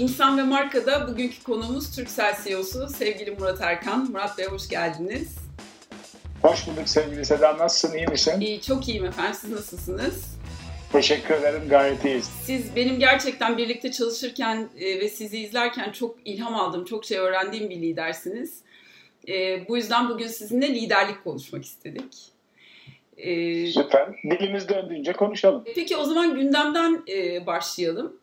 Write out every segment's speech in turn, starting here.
İnsan ve Marka'da bugünkü konuğumuz Türksel CEO'su sevgili Murat Erkan. Murat Bey hoş geldiniz. Hoş bulduk sevgili Seda. Nasılsın, iyi misin? İyi, çok iyiyim efendim. Siz nasılsınız? Teşekkür ederim, gayet iyiyiz. Siz benim gerçekten birlikte çalışırken e, ve sizi izlerken çok ilham aldım, çok şey öğrendiğim bir lidersiniz. E, bu yüzden bugün sizinle liderlik konuşmak istedik. E, Süper. Dilimiz döndüğünce konuşalım. Peki o zaman gündemden başlayalım.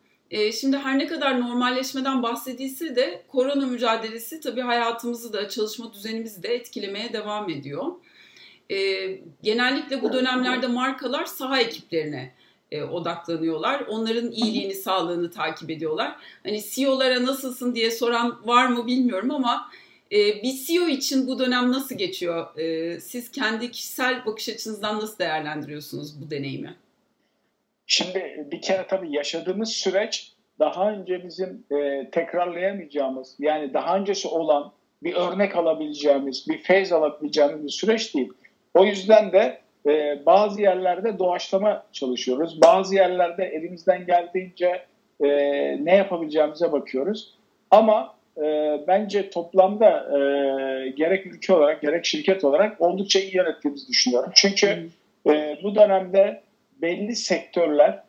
Şimdi her ne kadar normalleşmeden bahsedilse de korona mücadelesi tabii hayatımızı da çalışma düzenimizi de etkilemeye devam ediyor. Genellikle bu dönemlerde markalar saha ekiplerine e, odaklanıyorlar. Onların iyiliğini, sağlığını takip ediyorlar. Hani CEO'lara nasılsın diye soran var mı bilmiyorum ama e, bir CEO için bu dönem nasıl geçiyor? E, siz kendi kişisel bakış açınızdan nasıl değerlendiriyorsunuz bu deneyimi? Şimdi bir kere tabii yaşadığımız süreç daha önce bizim e, tekrarlayamayacağımız yani daha öncesi olan bir örnek alabileceğimiz, bir feyz alabileceğimiz bir süreç değil. O yüzden de e, bazı yerlerde doğaçlama çalışıyoruz. Bazı yerlerde elimizden geldiğince e, ne yapabileceğimize bakıyoruz. Ama e, bence toplamda e, gerek ülke olarak gerek şirket olarak oldukça iyi yönettiğimizi düşünüyorum. Çünkü e, bu dönemde belli sektörler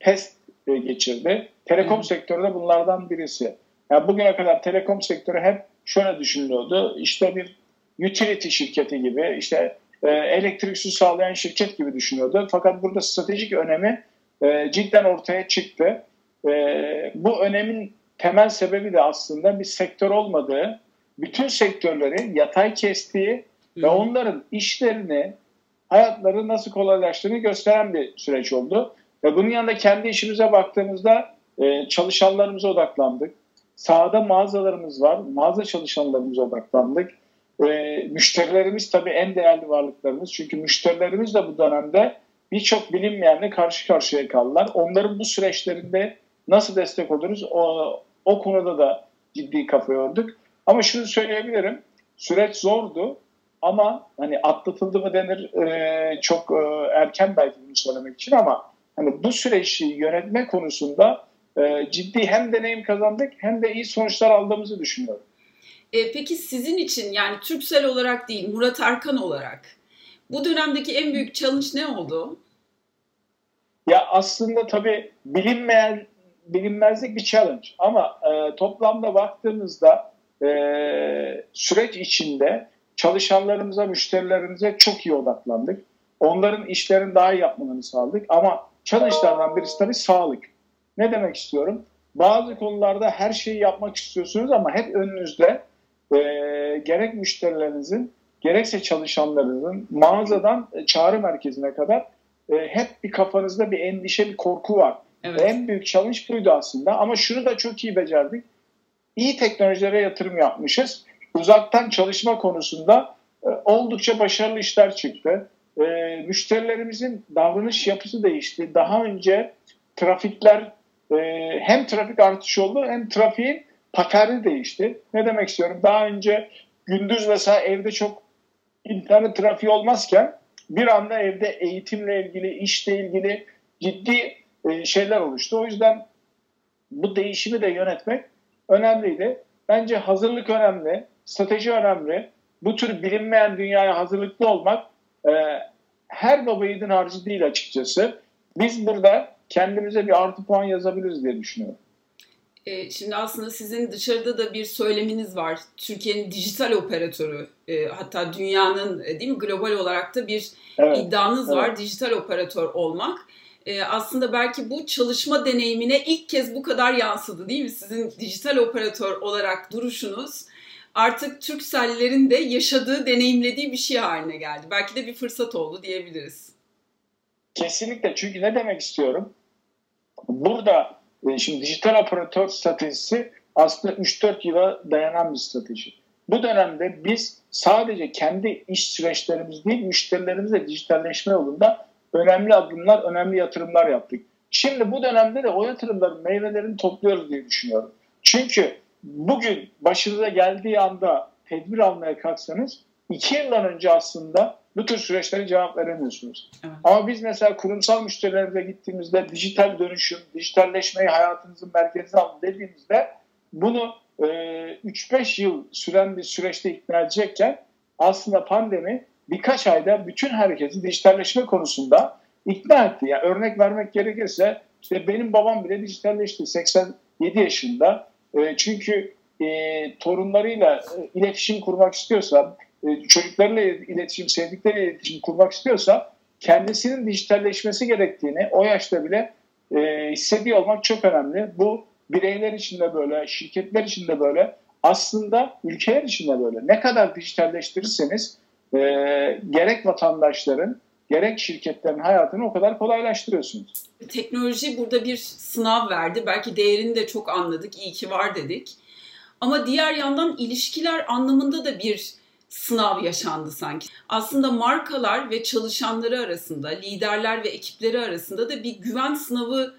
pest e, geçirdi. Telekom hmm. sektörü de bunlardan birisi. Yani bugüne kadar telekom sektörü hep şöyle düşünülüyordu. İşte bir utility şirketi gibi, işte e, elektrik su sağlayan şirket gibi düşünüyordu. Fakat burada stratejik önemi e, cidden ortaya çıktı. Bu önemin temel sebebi de aslında bir sektör olmadığı, bütün sektörleri yatay kestiği Hı. ve onların işlerini, hayatları nasıl kolaylaştığını gösteren bir süreç oldu. Ve bunun yanında kendi işimize baktığımızda e, çalışanlarımıza odaklandık. Sahada mağazalarımız var, mağaza çalışanlarımıza odaklandık. E, müşterilerimiz tabii en değerli varlıklarımız. Çünkü müşterilerimiz de bu dönemde birçok bilinmeyenle karşı karşıya kaldılar. Onların bu süreçlerinde nasıl destek oluruz o, o konuda da ciddi kafa yorduk. Ama şunu söyleyebilirim. Süreç zordu ama hani atlatıldı mı denir e, çok e, erken belki bunu söylemek için ama hani bu süreci yönetme konusunda e, ciddi hem deneyim kazandık hem de iyi sonuçlar aldığımızı düşünüyorum. E, peki sizin için yani Türksel olarak değil Murat Erkan olarak bu dönemdeki en büyük challenge ne oldu? Ya aslında tabii bilinmeyen bilinmezlik bir challenge ama e, toplamda baktığımızda e, süreç içinde çalışanlarımıza, müşterilerimize çok iyi odaklandık. Onların işlerini daha iyi yapmalarını sağladık ama challenge'lardan birisi tabii sağlık. Ne demek istiyorum? Bazı konularda her şeyi yapmak istiyorsunuz ama hep önünüzde e, gerek müşterilerinizin gerekse çalışanlarınızın mağazadan çağrı merkezine kadar e, hep bir kafanızda bir endişe, bir korku var. Evet. En büyük challenge buydu aslında ama şunu da çok iyi becerdik. İyi teknolojilere yatırım yapmışız. Uzaktan çalışma konusunda e, oldukça başarılı işler çıktı. E, müşterilerimizin davranış yapısı değişti. Daha önce trafikler e, hem trafik artışı oldu hem trafiğin paterni değişti. Ne demek istiyorum? Daha önce gündüz mesela evde çok internet trafiği olmazken bir anda evde eğitimle ilgili, işle ilgili ciddi şeyler oluştu. O yüzden bu değişimi de yönetmek önemliydi. Bence hazırlık önemli, strateji önemli. Bu tür bilinmeyen dünyaya hazırlıklı olmak e, her baba yiğidin harcı değil açıkçası. Biz burada kendimize bir artı puan yazabiliriz diye düşünüyorum. E, şimdi aslında sizin dışarıda da bir söyleminiz var. Türkiye'nin dijital operatörü e, hatta dünyanın e, değil mi global olarak da bir evet, iddianız evet. var dijital operatör olmak. aslında belki bu çalışma deneyimine ilk kez bu kadar yansıdı değil mi? Sizin dijital operatör olarak duruşunuz artık Türksellerin de yaşadığı, deneyimlediği bir şey haline geldi. Belki de bir fırsat oldu diyebiliriz. Kesinlikle çünkü ne demek istiyorum? Burada e, şimdi dijital operatör stratejisi aslında 3-4 yıla dayanan bir strateji. Bu dönemde biz sadece kendi iş süreçlerimiz değil, müşterilerimizle dijitalleşme yolunda önemli adımlar, önemli yatırımlar yaptık. Şimdi bu dönemde de o yatırımların meyvelerini topluyoruz diye düşünüyorum. Çünkü bugün başınıza geldiği anda tedbir almaya kalksanız iki yıldan önce aslında bu tür süreçlere cevap veremiyorsunuz. Evet. Ama biz mesela kurumsal müşterilerimize gittiğimizde dijital dönüşüm, dijitalleşmeyi hayatınızın merkezine alın dediğimizde bunu e, 3-5 yıl süren bir süreçte ikna edecekken aslında pandemi birkaç ayda bütün herkesi dijitalleşme konusunda ikna etti. Yani örnek vermek gerekirse işte benim babam bile dijitalleşti 87 yaşında. E, çünkü e, torunlarıyla e, iletişim kurmak istiyorsa, e, çocuklarıyla iletişim, sevdikleriyle iletişim kurmak istiyorsa kendisinin dijitalleşmesi gerektiğini o yaşta bile e, hissediyor olmak çok önemli. Bu bireyler için de böyle, şirketler için de böyle, aslında ülkeler için de böyle. Ne kadar dijitalleştirirseniz gerek vatandaşların gerek şirketlerin hayatını o kadar kolaylaştırıyorsunuz. Teknoloji burada bir sınav verdi. Belki değerini de çok anladık. İyi ki var dedik. Ama diğer yandan ilişkiler anlamında da bir sınav yaşandı sanki. Aslında markalar ve çalışanları arasında, liderler ve ekipleri arasında da bir güven sınavı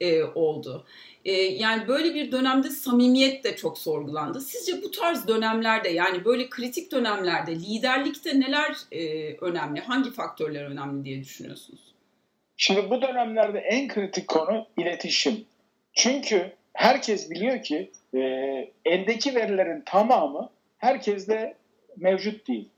e, oldu. E, yani böyle bir dönemde samimiyet de çok sorgulandı. Sizce bu tarz dönemlerde yani böyle kritik dönemlerde liderlikte neler e, önemli, hangi faktörler önemli diye düşünüyorsunuz? Şimdi bu dönemlerde en kritik konu iletişim. Çünkü herkes biliyor ki e, eldeki verilerin tamamı herkeste mevcut değil.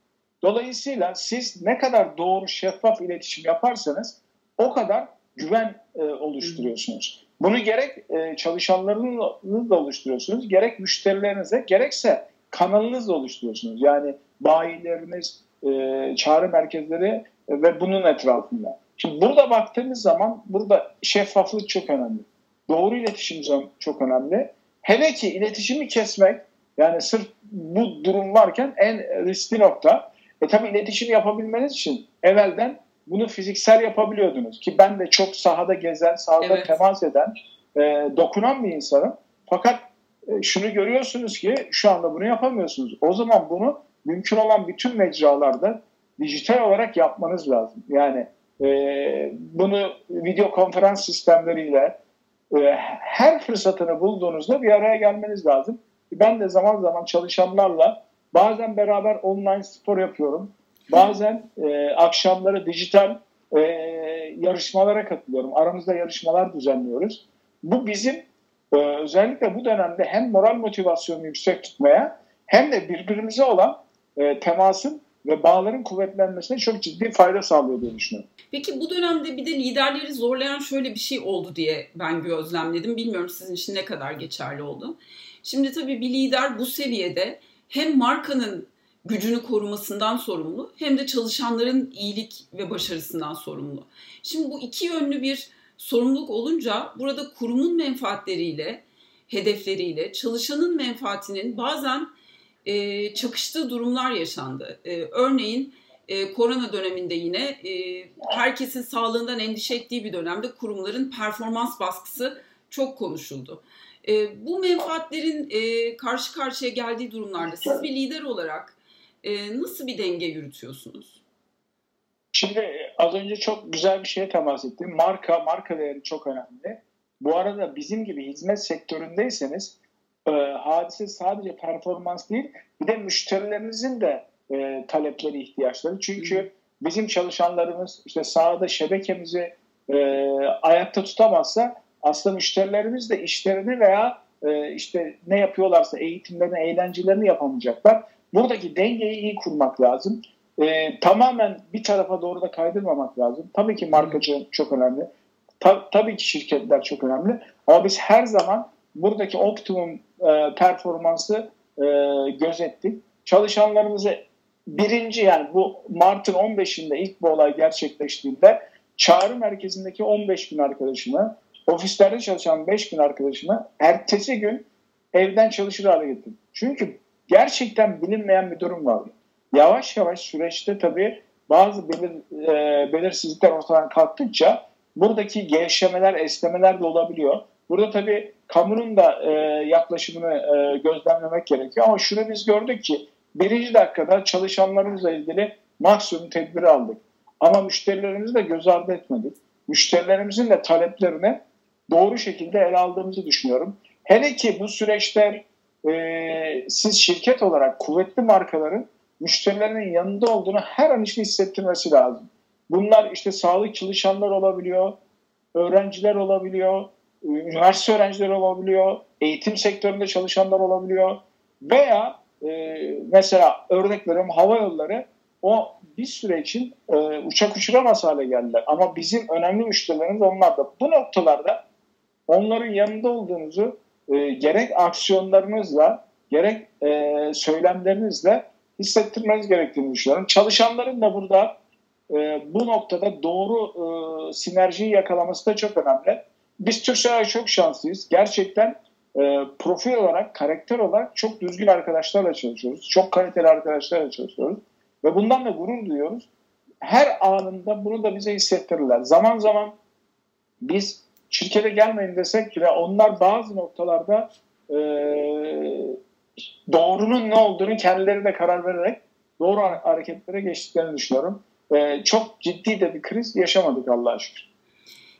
Dolayısıyla siz ne kadar doğru şeffaf iletişim yaparsanız o kadar güven e, oluşturuyorsunuz. Bunu gerek e, çalışanlarınızla oluşturuyorsunuz, gerek müşterilerinize, gerekse kanalınızla oluşturuyorsunuz. Yani bayileriniz, e, çağrı merkezleri ve bunun etrafında. Şimdi burada baktığımız zaman burada şeffaflık çok önemli. Doğru iletişim çok önemli. Hele ki iletişimi kesmek yani sırf bu durum varken en riskli nokta. E tabi iletişim yapabilmeniz için evvelden bunu fiziksel yapabiliyordunuz. Ki ben de çok sahada gezen, sahada evet. temas eden, e, dokunan bir insanım. Fakat e, şunu görüyorsunuz ki şu anda bunu yapamıyorsunuz. O zaman bunu mümkün olan bütün mecralarda dijital olarak yapmanız lazım. Yani e, bunu video konferans sistemleriyle e, her fırsatını bulduğunuzda bir araya gelmeniz lazım. Ben de zaman zaman çalışanlarla bazen beraber online spor yapıyorum. Bazen e, akşamları dijital e, yarışmalara katılıyorum. Aramızda yarışmalar düzenliyoruz. Bu bizim e, özellikle bu dönemde hem moral motivasyonu yüksek tutmaya hem de birbirimize olan e, temasın ve bağların kuvvetlenmesine çok ciddi fayda sağlıyor diye düşünüyorum. Peki bu dönemde bir de liderleri zorlayan şöyle bir şey oldu diye ben gözlemledim. Bilmiyorum sizin için ne kadar geçerli oldu. Şimdi tabii bir lider bu seviyede hem markanın gücünü korumasından sorumlu hem de çalışanların iyilik ve başarısından sorumlu. Şimdi bu iki yönlü bir sorumluluk olunca burada kurumun menfaatleriyle, hedefleriyle çalışanın menfaatinin bazen e, çakıştığı durumlar yaşandı. E, örneğin e, korona döneminde yine e, herkesin sağlığından endişe ettiği bir dönemde kurumların performans baskısı çok konuşuldu. E, bu menfaatlerin e, karşı karşıya geldiği durumlarda siz bir lider olarak e, nasıl bir denge yürütüyorsunuz? Şimdi az önce çok güzel bir şeye temas ettim. Marka, marka değeri çok önemli. Bu arada bizim gibi hizmet sektöründeyseniz e, hadise sadece performans değil, bir de müşterilerinizin de e, talepleri, ihtiyaçları. Çünkü bizim çalışanlarımız işte sahada şebekemizi e, ayakta tutamazsa aslında müşterilerimiz de işlerini veya e, işte ne yapıyorlarsa eğitimlerini, eğlencelerini yapamayacaklar. Buradaki dengeyi iyi kurmak lazım. E, tamamen bir tarafa doğru da kaydırmamak lazım. Tabii ki markacı çok, önemli. Ta, tabii ki şirketler çok önemli. Ama biz her zaman buradaki optimum e, performansı e, gözettik. Çalışanlarımızı birinci yani bu Mart'ın 15'inde ilk bu olay gerçekleştiğinde çağrı merkezindeki 15 bin arkadaşımı, ofislerde çalışan 5 bin arkadaşımı ertesi gün evden çalışır hale getirdim. Çünkü gerçekten bilinmeyen bir durum vardı. Yavaş yavaş süreçte tabii bazı belir, e, belirsizlikler ortadan kalktıkça buradaki gevşemeler, esnemeler de olabiliyor. Burada tabii kamunun da e, yaklaşımını e, gözlemlemek gerekiyor. Ama şunu biz gördük ki birinci dakikada çalışanlarımızla ilgili maksimum tedbiri aldık. Ama müşterilerimizi de göz ardı etmedik. Müşterilerimizin de taleplerini doğru şekilde ele aldığımızı düşünüyorum. Hele ki bu süreçte e, siz şirket olarak kuvvetli markaların müşterilerinin yanında olduğunu her an için hissettirmesi lazım. Bunlar işte sağlık çalışanlar olabiliyor, öğrenciler olabiliyor, üniversite öğrencileri olabiliyor, eğitim sektöründe çalışanlar olabiliyor veya e, mesela örnek veriyorum hava yolları o bir süre için e, uçak uçuramaz hale geldiler. Ama bizim önemli müşterilerimiz onlar da. Bu noktalarda onların yanında olduğunuzu e, gerek aksiyonlarınızla gerek e, söylemlerinizle hissettirmeniz gerektiğini düşünüyorum. Çalışanların da burada e, bu noktada doğru e, sinerjiyi yakalaması da çok önemli. Biz Türkcell'e çok şanslıyız. Gerçekten e, profil olarak, karakter olarak çok düzgün arkadaşlarla çalışıyoruz. Çok kaliteli arkadaşlarla çalışıyoruz. Ve bundan da gurur duyuyoruz. Her anında bunu da bize hissettirirler. Zaman zaman biz şirkete gelmeyin desek bile onlar bazı noktalarda e, doğrunun ne olduğunu kendileri de karar vererek doğru hareketlere geçtiklerini düşünüyorum. E, çok ciddi de bir kriz yaşamadık Allah'a şükür.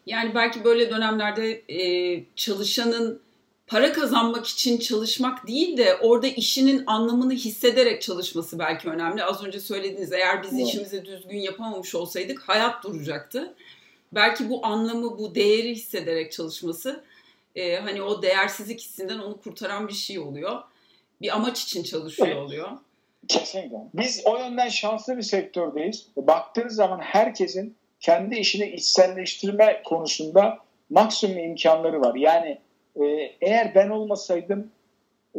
Yani belki böyle dönemlerde e, çalışanın para kazanmak için çalışmak değil de orada işinin anlamını hissederek çalışması belki önemli. Az önce söylediğiniz eğer biz evet. işimizi düzgün yapamamış olsaydık hayat duracaktı. Belki bu anlamı, bu değeri hissederek çalışması e, hani o değersizlik hissinden onu kurtaran bir şey oluyor. Bir amaç için çalışıyor evet. oluyor. Kesinlikle. Biz o yönden şanslı bir sektördeyiz. Baktığınız zaman herkesin kendi işini içselleştirme konusunda maksimum imkanları var. Yani e, eğer ben olmasaydım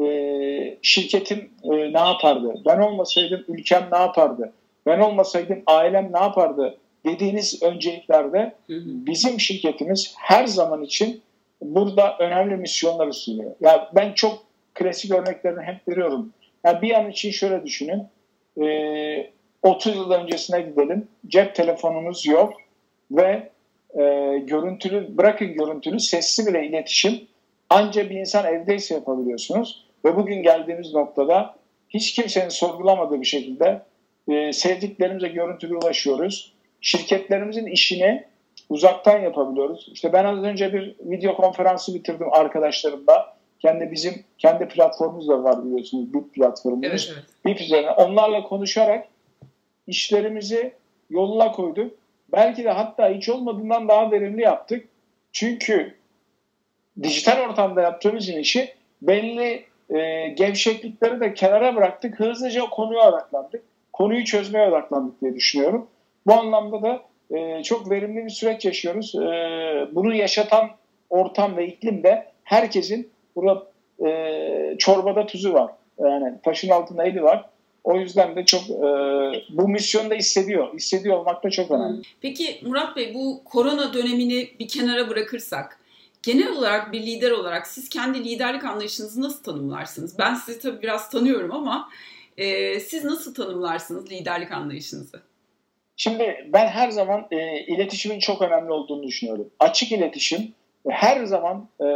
e, şirketim e, ne yapardı? Ben olmasaydım ülkem ne yapardı? Ben olmasaydım ailem ne yapardı? Dediğiniz önceliklerde bizim şirketimiz her zaman için burada önemli misyonları sunuyor. Ya yani ben çok klasik örneklerini hep veriyorum. Yani bir an için şöyle düşünün. E, 30 yıl öncesine gidelim. Cep telefonumuz yok ve e, görüntülü, bırakın görüntülü, sesli bile iletişim ancak bir insan evdeyse yapabiliyorsunuz. Ve bugün geldiğimiz noktada hiç kimsenin sorgulamadığı bir şekilde e, sevdiklerimize görüntülü ulaşıyoruz. Şirketlerimizin işini uzaktan yapabiliyoruz. İşte ben az önce bir video konferansı bitirdim arkadaşlarımla. Kendi bizim kendi platformumuz da var biliyorsunuz. BIP platformumuz. Evet, evet. BIP üzerine. Onlarla konuşarak işlerimizi yoluna koyduk. Belki de hatta hiç olmadığından daha verimli yaptık. Çünkü dijital ortamda yaptığımız işi belli e, gevşeklikleri de kenara bıraktık. Hızlıca konuya odaklandık. Konuyu çözmeye odaklandık diye düşünüyorum. Bu anlamda da e, çok verimli bir süreç yaşıyoruz. E, bunu yaşatan ortam ve iklimde herkesin burada e, çorbada tuzu var. Yani taşın altında eli var. O yüzden de çok e, bu misyonu da hissediyor. Hissediyor olmak da çok önemli. Peki Murat Bey bu korona dönemini bir kenara bırakırsak genel olarak bir lider olarak siz kendi liderlik anlayışınızı nasıl tanımlarsınız? Ben sizi tabii biraz tanıyorum ama e, siz nasıl tanımlarsınız liderlik anlayışınızı? Şimdi ben her zaman e, iletişimin çok önemli olduğunu düşünüyorum. Açık iletişim her zaman e,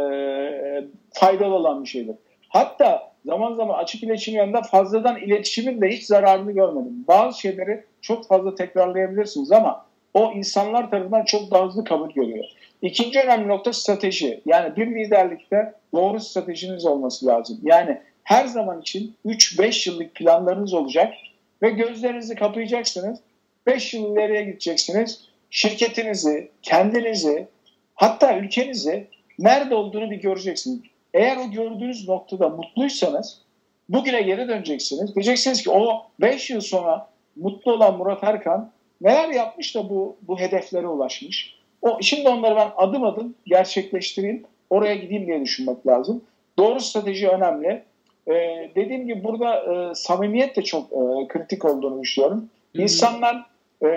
faydalı olan bir şeydir. Hatta zaman zaman açık iletişim yanında fazladan iletişimin de hiç zararını görmedim. Bazı şeyleri çok fazla tekrarlayabilirsiniz ama o insanlar tarafından çok daha hızlı kabul görüyor. İkinci önemli nokta strateji. Yani bir liderlikte doğru stratejiniz olması lazım. Yani her zaman için 3-5 yıllık planlarınız olacak ve gözlerinizi kapayacaksınız. 5 yıl ileriye gideceksiniz. Şirketinizi, kendinizi, hatta ülkenizi nerede olduğunu bir göreceksiniz. Eğer o gördüğünüz noktada mutluysanız bugüne geri döneceksiniz. Diyeceksiniz ki o 5 yıl sonra mutlu olan Murat Erkan neler yapmış da bu, bu hedeflere ulaşmış. O, şimdi onları ben adım adım gerçekleştireyim, oraya gideyim diye düşünmek lazım. Doğru strateji önemli. Ee, dediğim gibi burada e, samimiyet de çok e, kritik olduğunu düşünüyorum. hı İnsanlar e,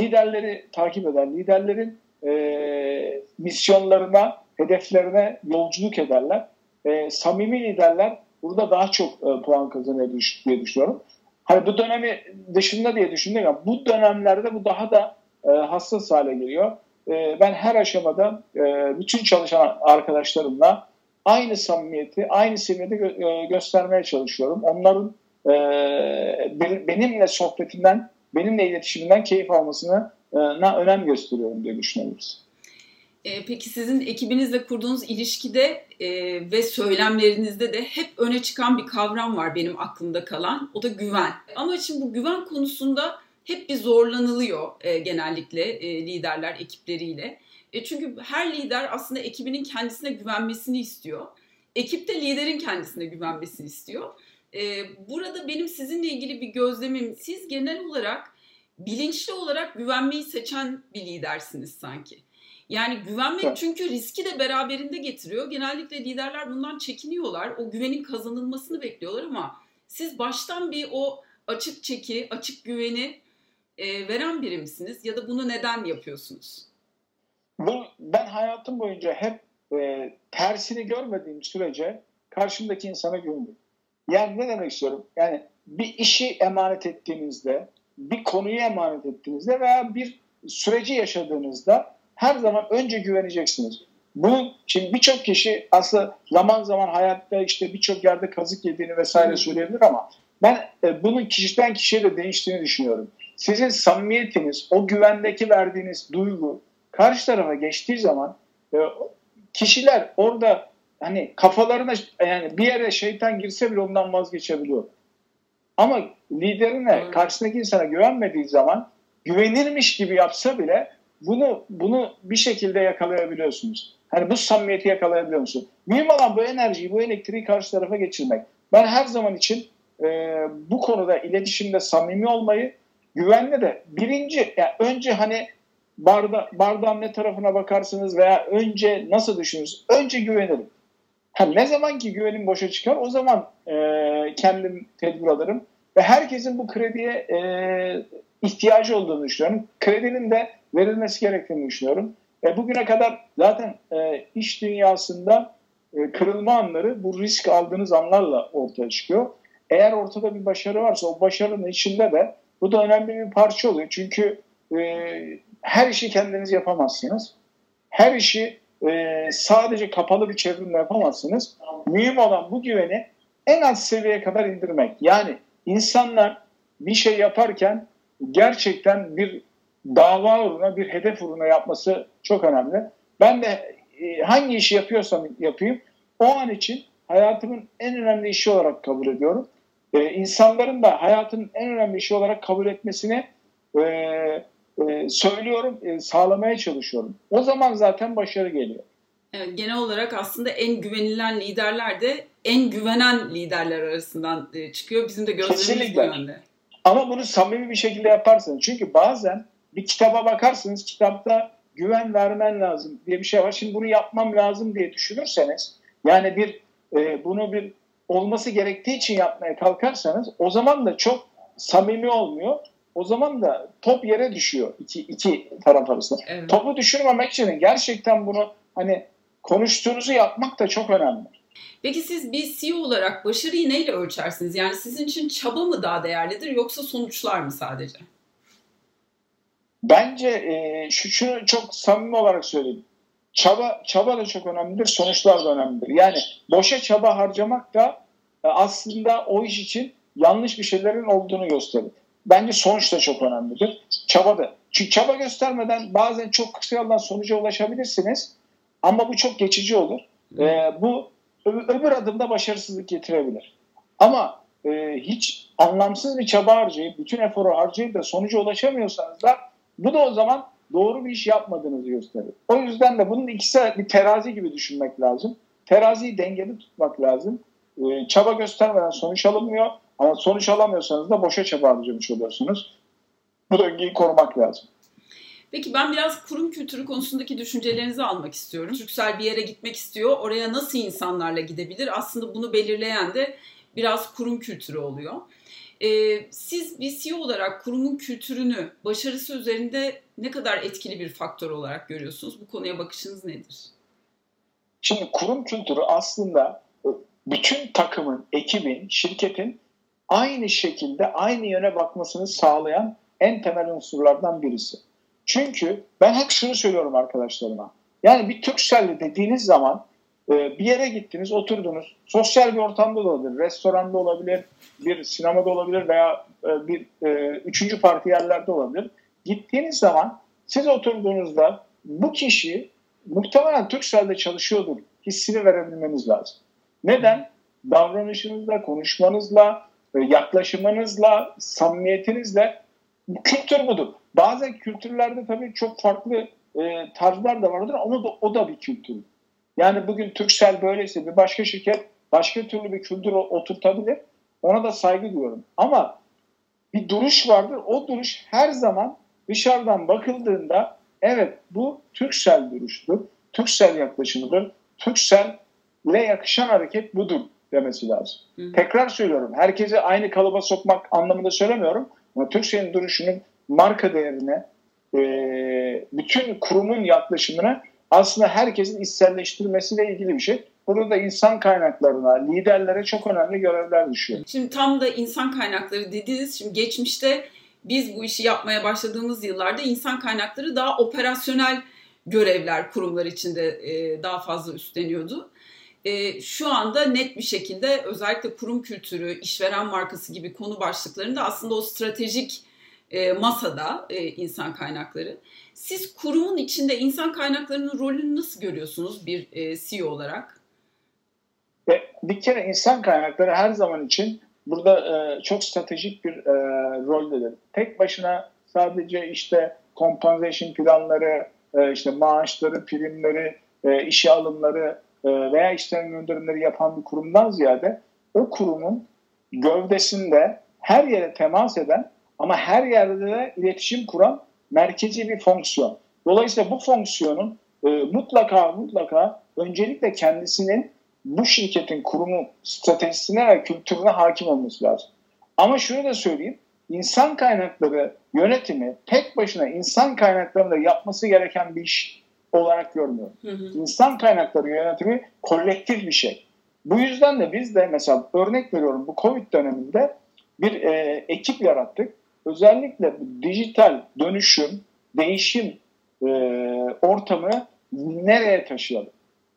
liderleri takip eder, liderlerin e, misyonlarına, hedeflerine yolculuk ederler. E, samimi liderler burada daha çok e, puan kazanıyor diye düşünüyorum. Hani bu dönemi dışında diye düşündüm ama bu dönemlerde bu daha da e, hassas hale geliyor. E, ben her aşamada e, bütün çalışan arkadaşlarımla aynı samimiyeti, aynı seviyede gö- e, göstermeye çalışıyorum. Onların e, benimle sohbetinden, benimle iletişiminden keyif almasına e, önem gösteriyorum diye düşünüyoruz. E, peki sizin ekibinizle kurduğunuz ilişkide e, ve söylemlerinizde de hep öne çıkan bir kavram var benim aklımda kalan. O da güven. Ama şimdi bu güven konusunda hep bir zorlanılıyor genellikle liderler ekipleriyle. Çünkü her lider aslında ekibinin kendisine güvenmesini istiyor. Ekip de liderin kendisine güvenmesini istiyor. E, burada benim sizinle ilgili bir gözlemim. Siz genel olarak bilinçli olarak güvenmeyi seçen bir lidersiniz sanki. Yani güvenmek çünkü riski de beraberinde getiriyor. Genellikle liderler bundan çekiniyorlar. O güvenin kazanılmasını bekliyorlar ama siz baştan bir o açık çeki, açık güveni e, veren biri misiniz? Ya da bunu neden yapıyorsunuz? Bu, ben hayatım boyunca hep e, tersini görmediğim sürece karşımdaki insana güveniyorum. Yani ne demek istiyorum? Yani bir işi emanet ettiğinizde, bir konuyu emanet ettiğinizde veya bir süreci yaşadığınızda her zaman önce güveneceksiniz. Bu şimdi birçok kişi aslında zaman zaman hayatta işte birçok yerde kazık yediğini vesaire söyleyebilir ama ben e, bunun kişiden kişiye de değiştiğini düşünüyorum. Sizin samimiyetiniz, o güvendeki verdiğiniz duygu karşı tarafa geçtiği zaman e, kişiler orada hani kafalarına yani bir yere şeytan girse bile ondan vazgeçebiliyor. Ama liderine, karşısındaki insana güvenmediği zaman güvenirmiş gibi yapsa bile bunu bunu bir şekilde yakalayabiliyorsunuz. Hani bu samimiyeti yakalayabiliyor musun? Mühim olan bu enerjiyi, bu elektriği karşı tarafa geçirmek. Ben her zaman için e, bu konuda iletişimde samimi olmayı, güvenli de birinci, yani önce hani barda, bardağın ne tarafına bakarsınız veya önce nasıl düşünürsünüz? Önce güvenirim. Ha, ne zaman ki güvenim boşa çıkar o zaman e, kendim tedbir alırım. Ve herkesin bu krediye e, ihtiyacı olduğunu düşünüyorum. Kredinin de verilmesi gerektiğini düşünüyorum. E, bugüne kadar zaten e, iş dünyasında e, kırılma anları bu risk aldığınız anlarla ortaya çıkıyor. Eğer ortada bir başarı varsa o başarının içinde de bu da önemli bir parça oluyor. Çünkü e, her işi kendiniz yapamazsınız. Her işi e, sadece kapalı bir çevrimle yapamazsınız. Mühim olan bu güveni en az seviyeye kadar indirmek. Yani insanlar bir şey yaparken gerçekten bir dava uğruna, bir hedef uğruna yapması çok önemli. Ben de e, hangi işi yapıyorsam yapayım o an için hayatımın en önemli işi olarak kabul ediyorum. Ee, insanların da hayatın en önemli işi olarak kabul etmesini e, e, söylüyorum, e, sağlamaya çalışıyorum. O zaman zaten başarı geliyor. Evet, genel olarak aslında en güvenilen liderler de en güvenen liderler arasından e, çıkıyor. Bizim de gözlemimiz bu yönde. Ama bunu samimi bir şekilde yaparsınız. Çünkü bazen bir kitaba bakarsınız, kitapta güven vermen lazım diye bir şey var. Şimdi bunu yapmam lazım diye düşünürseniz, yani bir e, bunu bir olması gerektiği için yapmaya kalkarsanız, o zaman da çok samimi olmuyor. O zaman da top yere düşüyor iki, iki taraf arasında. Evet. Topu düşürmemek için gerçekten bunu hani konuştuğunuzu yapmak da çok önemli. Peki siz bir CEO olarak başarıyı neyle ölçersiniz? Yani sizin için çaba mı daha değerlidir yoksa sonuçlar mı sadece? Bence e, şu, şunu çok samimi olarak söyleyeyim. Çaba, çaba da çok önemlidir, sonuçlar da önemlidir. Yani boşa çaba harcamak da e, aslında o iş için yanlış bir şeylerin olduğunu gösterir. Bence sonuç da çok önemlidir. Çaba da. Çünkü çaba göstermeden bazen çok kısa yoldan sonuca ulaşabilirsiniz. Ama bu çok geçici olur. E, bu öbür adımda başarısızlık getirebilir. Ama e, hiç anlamsız bir çaba harcayıp, bütün eforu harcayıp da sonuca ulaşamıyorsanız da bu da o zaman doğru bir iş yapmadığınızı gösterir. O yüzden de bunun ikisi bir terazi gibi düşünmek lazım. Teraziyi dengeli tutmak lazım. E, çaba göstermeden sonuç alınmıyor. Ama sonuç alamıyorsanız da boşa çaba harcamış oluyorsunuz. Bu döngüyü korumak lazım. Peki ben biraz kurum kültürü konusundaki düşüncelerinizi almak istiyorum. Türksel bir yere gitmek istiyor. Oraya nasıl insanlarla gidebilir? Aslında bunu belirleyen de biraz kurum kültürü oluyor. Ee, siz bir CEO olarak kurumun kültürünü başarısı üzerinde ne kadar etkili bir faktör olarak görüyorsunuz? Bu konuya bakışınız nedir? Şimdi kurum kültürü aslında bütün takımın, ekibin, şirketin aynı şekilde aynı yöne bakmasını sağlayan en temel unsurlardan birisi. Çünkü ben hep şunu söylüyorum arkadaşlarıma. Yani bir Türkcell'li dediğiniz zaman e, bir yere gittiniz, oturdunuz. Sosyal bir ortamda da olabilir, restoranda olabilir, bir sinemada olabilir veya e, bir e, üçüncü parti yerlerde olabilir. Gittiğiniz zaman siz oturduğunuzda bu kişi muhtemelen Türkcell'de çalışıyordur hissini verebilmeniz lazım. Neden? Davranışınızla, konuşmanızla, e, yaklaşımınızla, samimiyetinizle kültür budur. Bazen kültürlerde tabii çok farklı e, tarzlar da vardır ama da, o da bir kültür. Yani bugün Türksel böyleyse bir başka şirket başka türlü bir kültür oturtabilir. Ona da saygı duyuyorum. Ama bir duruş vardır. O duruş her zaman dışarıdan bakıldığında evet bu Türksel duruştur. Türksel yaklaşımıdır. Türksel'le yakışan hareket budur demesi lazım. Hı. Tekrar söylüyorum. Herkesi aynı kalıba sokmak anlamında söylemiyorum. Ama Türksel'in duruşunun marka değerine, e, bütün kurumun yaklaşımına aslında herkesin içselleştirmesiyle ilgili bir şey. Burada da insan kaynaklarına, liderlere çok önemli görevler düşüyor. Şimdi tam da insan kaynakları dediniz. Şimdi geçmişte biz bu işi yapmaya başladığımız yıllarda insan kaynakları daha operasyonel görevler kurumlar içinde e, daha fazla üstleniyordu. E, şu anda net bir şekilde özellikle kurum kültürü, işveren markası gibi konu başlıklarında aslında o stratejik e, masada e, insan kaynakları. Siz kurumun içinde insan kaynaklarının rolünü nasıl görüyorsunuz bir e, CEO olarak? Ve bir kere insan kaynakları her zaman için burada e, çok stratejik bir e, roldedir. Tek başına sadece işte compensation planları, e, işte maaşları, primleri, e, işe alımları e, veya işlem gönderimleri yapan bir kurumdan ziyade o kurumun gövdesinde her yere temas eden ama her yerde de iletişim kuran merkezi bir fonksiyon. Dolayısıyla bu fonksiyonun e, mutlaka mutlaka öncelikle kendisinin bu şirketin kurumu stratejisine ve kültürüne hakim olması lazım. Ama şunu da söyleyeyim. İnsan kaynakları yönetimi tek başına insan kaynaklarında yapması gereken bir iş olarak görmüyorum. Hı hı. İnsan kaynakları yönetimi kolektif bir şey. Bu yüzden de biz de mesela örnek veriyorum bu Covid döneminde bir e, ekip yarattık. Özellikle dijital dönüşüm, değişim e, ortamı nereye taşıyalım?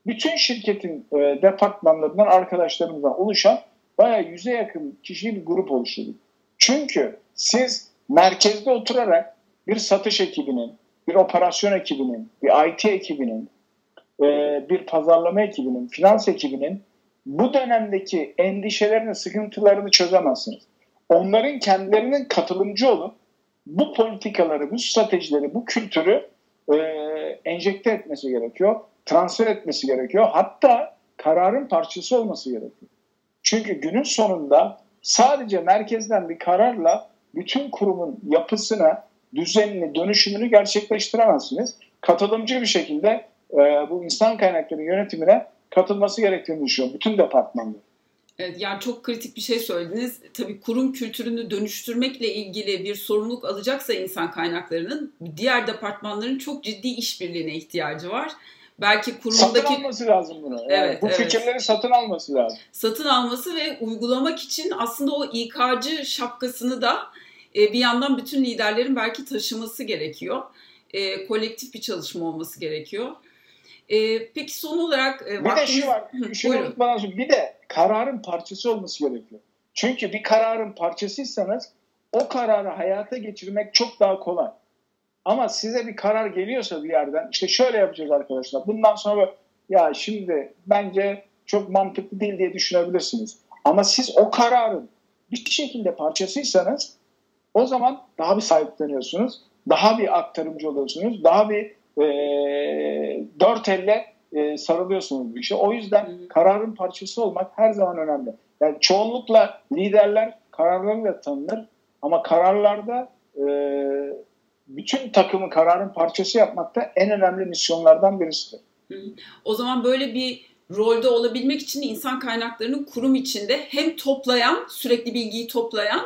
Bütün şirketin e, departmanlarından arkadaşlarımızdan oluşan bayağı yüze yakın kişi bir grup oluşturduk. Çünkü siz merkezde oturarak bir satış ekibinin, bir operasyon ekibinin, bir IT ekibinin, e, bir pazarlama ekibinin, finans ekibinin bu dönemdeki endişelerini, sıkıntılarını çözemezsiniz. Onların kendilerinin katılımcı olup bu politikaları, bu stratejileri, bu kültürü e, enjekte etmesi gerekiyor, transfer etmesi gerekiyor. Hatta kararın parçası olması gerekiyor. Çünkü günün sonunda sadece merkezden bir kararla bütün kurumun yapısını, düzenini, dönüşümünü gerçekleştiremezsiniz. Katılımcı bir şekilde e, bu insan kaynakları yönetimine katılması gerektiğini düşünüyorum. Bütün departmanlar. Evet, yani çok kritik bir şey söylediniz. Tabii kurum kültürünü dönüştürmekle ilgili bir sorumluluk alacaksa insan kaynaklarının diğer departmanların çok ciddi işbirliğine ihtiyacı var. Belki kurumdaki... Satın alması lazım bunu. Yani evet, bu evet. fikirleri satın alması lazım. Satın alması ve uygulamak için aslında o İK'cı şapkasını da e, bir yandan bütün liderlerin belki taşıması gerekiyor. E, kolektif bir çalışma olması gerekiyor. E, peki son olarak... E, bir vaktiniz... de şu var, şunu unutmadan sonra bir de kararın parçası olması gerekiyor. Çünkü bir kararın parçasıysanız o kararı hayata geçirmek çok daha kolay. Ama size bir karar geliyorsa bir yerden işte şöyle yapacağız arkadaşlar. Bundan sonra ya şimdi bence çok mantıklı değil diye düşünebilirsiniz. Ama siz o kararın bir şekilde parçasıysanız o zaman daha bir sahipleniyorsunuz. Daha bir aktarımcı oluyorsunuz. Daha bir e, dört elle e, sarılıyorsunuz bu işe. O yüzden kararın parçası olmak her zaman önemli. Yani çoğunlukla liderler kararlarıyla tanınır ama kararlarda e, bütün takımı kararın parçası yapmak da en önemli misyonlardan birisidir. O zaman böyle bir rolde olabilmek için insan kaynaklarının kurum içinde hem toplayan, sürekli bilgiyi toplayan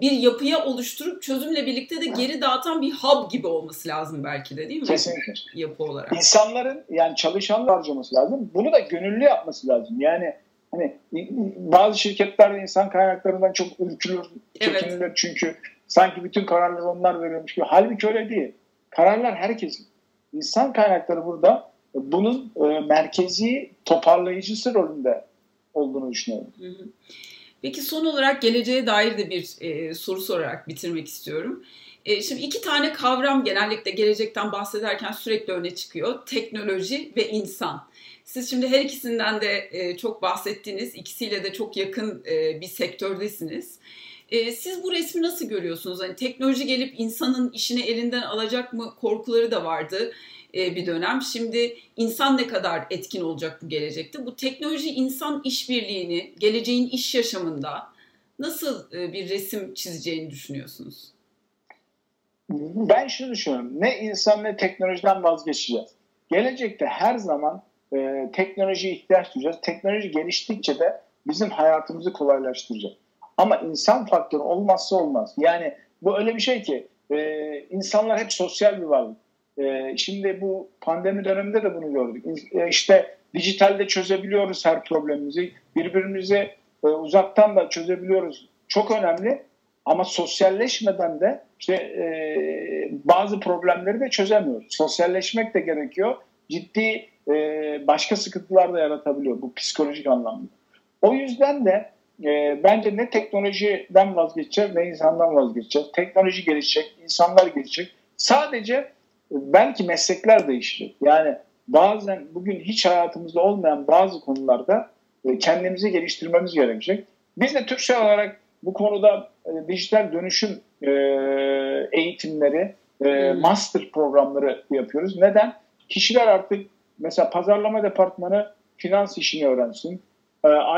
bir yapıya oluşturup çözümle birlikte de geri dağıtan bir hub gibi olması lazım belki de değil mi? Kesinlikle. Yapı olarak. İnsanların yani çalışanlar harcaması lazım. Bunu da gönüllü yapması lazım. Yani hani bazı şirketlerde insan kaynaklarından çok ürkülür, çekinilir evet. çünkü sanki bütün kararları onlar veriyormuş gibi. Halbuki öyle değil. Kararlar herkesin. İnsan kaynakları burada bunun e, merkezi toparlayıcısı rolünde olduğunu düşünüyorum. Hı hı. Peki son olarak geleceğe dair de bir e, soru sorarak bitirmek istiyorum. E, şimdi iki tane kavram genellikle gelecekten bahsederken sürekli öne çıkıyor. Teknoloji ve insan. Siz şimdi her ikisinden de e, çok bahsettiniz. İkisiyle de çok yakın e, bir sektördesiniz. E, siz bu resmi nasıl görüyorsunuz? Hani teknoloji gelip insanın işini elinden alacak mı korkuları da vardı bir dönem. Şimdi insan ne kadar etkin olacak bu gelecekte? Bu teknoloji insan işbirliğini geleceğin iş yaşamında nasıl e, bir resim çizeceğini düşünüyorsunuz? Ben şunu düşünüyorum. Ne insan ne teknolojiden vazgeçeceğiz. Gelecekte her zaman e, teknolojiye ihtiyaç duyacağız. Teknoloji geliştikçe de bizim hayatımızı kolaylaştıracak. Ama insan faktörü olmazsa olmaz. Yani bu öyle bir şey ki e, insanlar hep sosyal bir varlık. E, şimdi bu pandemi döneminde de bunu gördük. E, işte dijitalde çözebiliyoruz her problemimizi. Birbirimizi e, uzaktan da çözebiliyoruz. Çok önemli. Ama sosyalleşmeden de işte e, bazı problemleri de çözemiyoruz. Sosyalleşmek de gerekiyor. Ciddi e, başka sıkıntılar da yaratabiliyor bu psikolojik anlamda. O yüzden de bence ne teknolojiden vazgeçeceğiz ne insandan vazgeçeceğiz. Teknoloji gelişecek, insanlar gelişecek. Sadece belki meslekler değişecek. Yani bazen bugün hiç hayatımızda olmayan bazı konularda e, kendimizi geliştirmemiz gerekecek. Biz de Türkçe olarak bu konuda e, dijital dönüşüm e, eğitimleri, hmm. master programları yapıyoruz. Neden? Kişiler artık mesela pazarlama departmanı finans işini öğrensin.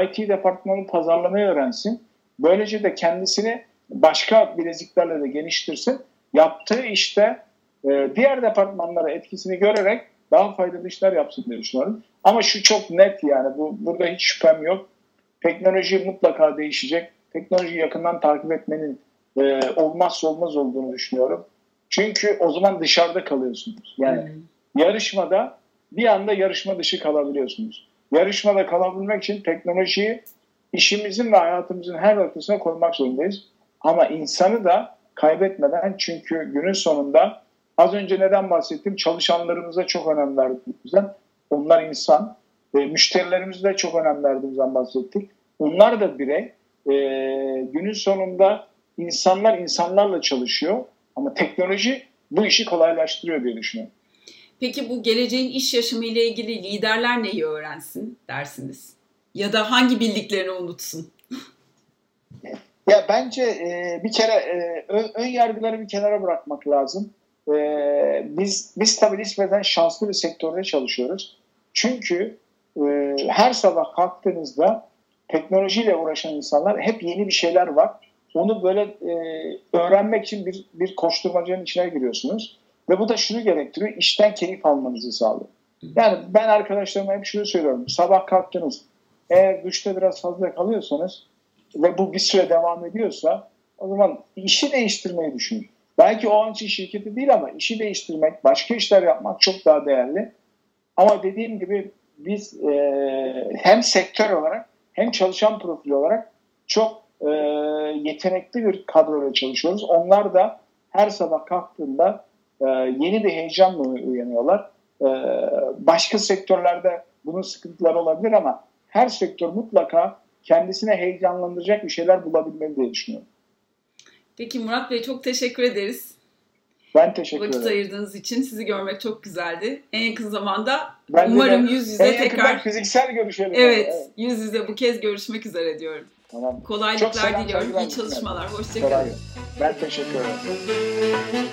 IT departmanı pazarlamayı öğrensin. Böylece de kendisini başka bileziklerle de geliştirsin. Yaptığı işte e, diğer departmanlara etkisini görerek daha faydalı işler yapsın diye düşünüyorum. Ama şu çok net yani bu burada hiç şüphem yok. Teknoloji mutlaka değişecek. Teknolojiyi yakından takip etmenin e, olmazsa olmaz olduğunu düşünüyorum. Çünkü o zaman dışarıda kalıyorsunuz. Yani hmm. yarışmada bir anda yarışma dışı kalabiliyorsunuz. Yarışmada kalabilmek için teknolojiyi işimizin ve hayatımızın her noktasına koymak zorundayız. Ama insanı da kaybetmeden çünkü günün sonunda az önce neden bahsettim? Çalışanlarımıza çok önem verdiğimizden. Onlar insan. E, müşterilerimize de çok önem verdiğimizden bahsettik. Onlar da birey. E, günün sonunda insanlar insanlarla çalışıyor. Ama teknoloji bu işi kolaylaştırıyor diye düşünüyorum. Peki bu geleceğin iş yaşamı ile ilgili liderler neyi öğrensin dersiniz? Ya da hangi bildiklerini unutsun? Ya bence e, bir kere e, ön, ön yargıları bir kenara bırakmak lazım. E, biz biz tabii nispeten şanslı bir sektörde çalışıyoruz. Çünkü e, her sabah kalktığınızda teknolojiyle uğraşan insanlar hep yeni bir şeyler var. Onu böyle e, öğrenmek için bir, bir koşturmacanın içine giriyorsunuz. Ve bu da şunu gerektiriyor, işten keyif almanızı sağlıyor. Yani ben arkadaşlarıma hep şunu söylüyorum. Sabah kalktınız, eğer duşta biraz fazla kalıyorsanız ve bu bir süre devam ediyorsa o zaman işi değiştirmeyi düşünün. Belki o an için şirketi değil ama işi değiştirmek, başka işler yapmak çok daha değerli. Ama dediğim gibi biz e, hem sektör olarak hem çalışan profili olarak çok e, yetenekli bir kadroyla çalışıyoruz. Onlar da her sabah kalktığında e, yeni bir heyecanla uyanıyorlar. E, başka sektörlerde bunun sıkıntıları olabilir ama her sektör mutlaka kendisine heyecanlandıracak bir şeyler bulabilmeli diye düşünüyorum. Peki Murat Bey çok teşekkür ederiz. Ben teşekkür Vakit ederim. Vakit ayırdığınız için sizi görmek çok güzeldi. En yakın zamanda ben umarım de, yüz yüze en tekrar fiziksel görüşelim. Evet, evet, yüz yüze bu kez görüşmek üzere diyorum. Tamam. Kolaylıklar diliyorum. İyi çalışmalar. Hoşçakalın. Ben teşekkür ederim.